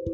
Hai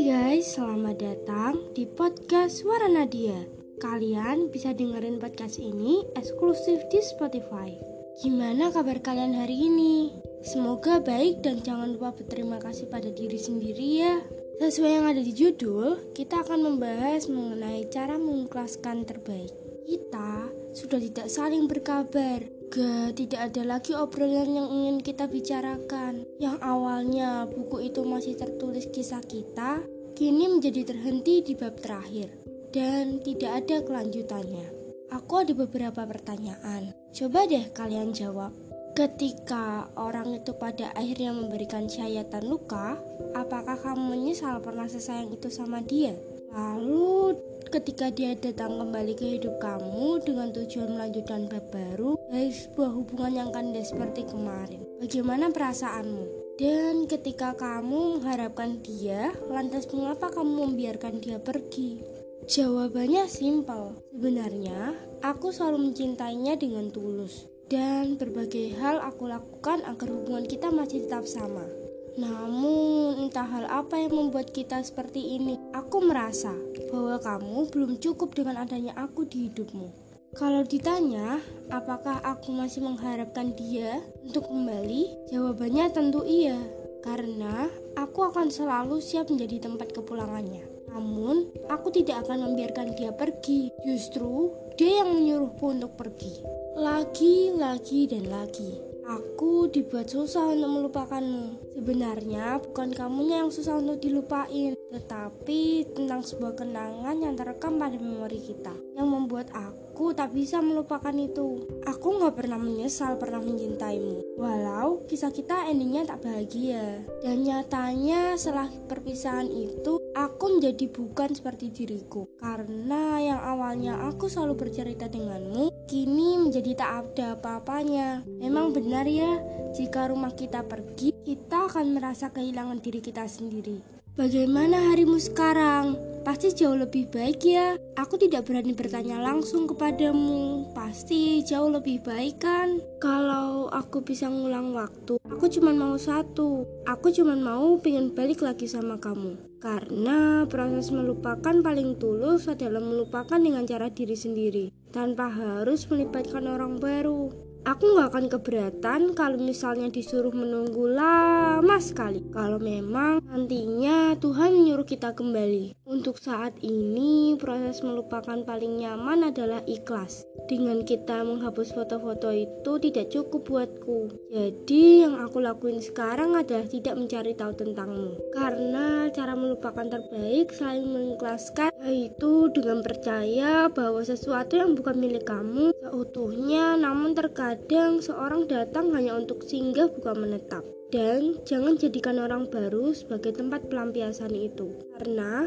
guys, selamat datang di podcast Suara Nadia. Kalian bisa dengerin podcast ini eksklusif di Spotify. Gimana kabar kalian hari ini? Semoga baik dan jangan lupa berterima kasih pada diri sendiri ya. Sesuai yang ada di judul, kita akan membahas mengenai cara mengikhlaskan terbaik. Kita sudah tidak saling berkabar, Gak, tidak ada lagi obrolan yang ingin kita bicarakan. Yang awalnya buku itu masih tertulis kisah kita, kini menjadi terhenti di bab terakhir. Dan tidak ada kelanjutannya. Aku ada beberapa pertanyaan. Coba deh kalian jawab. Ketika orang itu pada akhirnya memberikan syayatan luka, apakah kamu menyesal pernah sesayang itu sama dia? Lalu ketika dia datang kembali ke hidup kamu dengan tujuan melanjutkan bab baru dari sebuah hubungan yang kandas seperti kemarin. Bagaimana perasaanmu? Dan ketika kamu mengharapkan dia, lantas mengapa kamu membiarkan dia pergi? Jawabannya simpel. Sebenarnya, aku selalu mencintainya dengan tulus dan berbagai hal aku lakukan agar hubungan kita masih tetap sama. Namun, entah hal apa yang membuat kita seperti ini. Aku merasa bahwa kamu belum cukup dengan adanya aku di hidupmu. Kalau ditanya, apakah aku masih mengharapkan dia untuk kembali? Jawabannya tentu iya, karena aku akan selalu siap menjadi tempat kepulangannya. Namun, aku tidak akan membiarkan dia pergi. Justru, dia yang menyuruhku untuk pergi. Lagi, lagi, dan lagi. Aku dibuat susah untuk melupakanmu. Sebenarnya bukan kamunya yang susah untuk dilupain, tetapi tentang sebuah kenangan yang terekam pada memori kita, yang membuat aku tak bisa melupakan itu. Aku nggak pernah menyesal pernah mencintaimu, walau kisah kita endingnya tak bahagia. Dan nyatanya setelah perpisahan itu, aku menjadi bukan seperti diriku, karena yang awalnya aku selalu bercerita denganmu, kini menjadi tak ada apa-apanya. Memang benar ya, jika rumah kita pergi, kita akan merasa kehilangan diri kita sendiri. Bagaimana harimu sekarang? Pasti jauh lebih baik ya. Aku tidak berani bertanya langsung kepadamu. Pasti jauh lebih baik kan? Kalau aku bisa ngulang waktu, aku cuma mau satu. Aku cuma mau pengen balik lagi sama kamu. Karena proses melupakan paling tulus adalah melupakan dengan cara diri sendiri, tanpa harus melibatkan orang baru. Aku nggak akan keberatan kalau misalnya disuruh menunggu lama sekali. Kalau memang nantinya Tuhan menyuruh kita kembali. Untuk saat ini, proses melupakan paling nyaman adalah ikhlas. Dengan kita menghapus foto-foto itu tidak cukup buatku. Jadi yang aku lakuin sekarang adalah tidak mencari tahu tentangmu. Karena cara melupakan terbaik selain mengikhlaskan yaitu dengan percaya bahwa sesuatu yang bukan milik kamu seutuhnya namun terkadang seorang datang hanya untuk singgah bukan menetap. Dan jangan jadikan orang baru sebagai tempat pelampiasan itu. Karena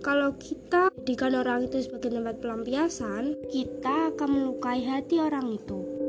kalau kita jadikan orang itu sebagai tempat pelampiasan, kita akan melukai hati orang itu.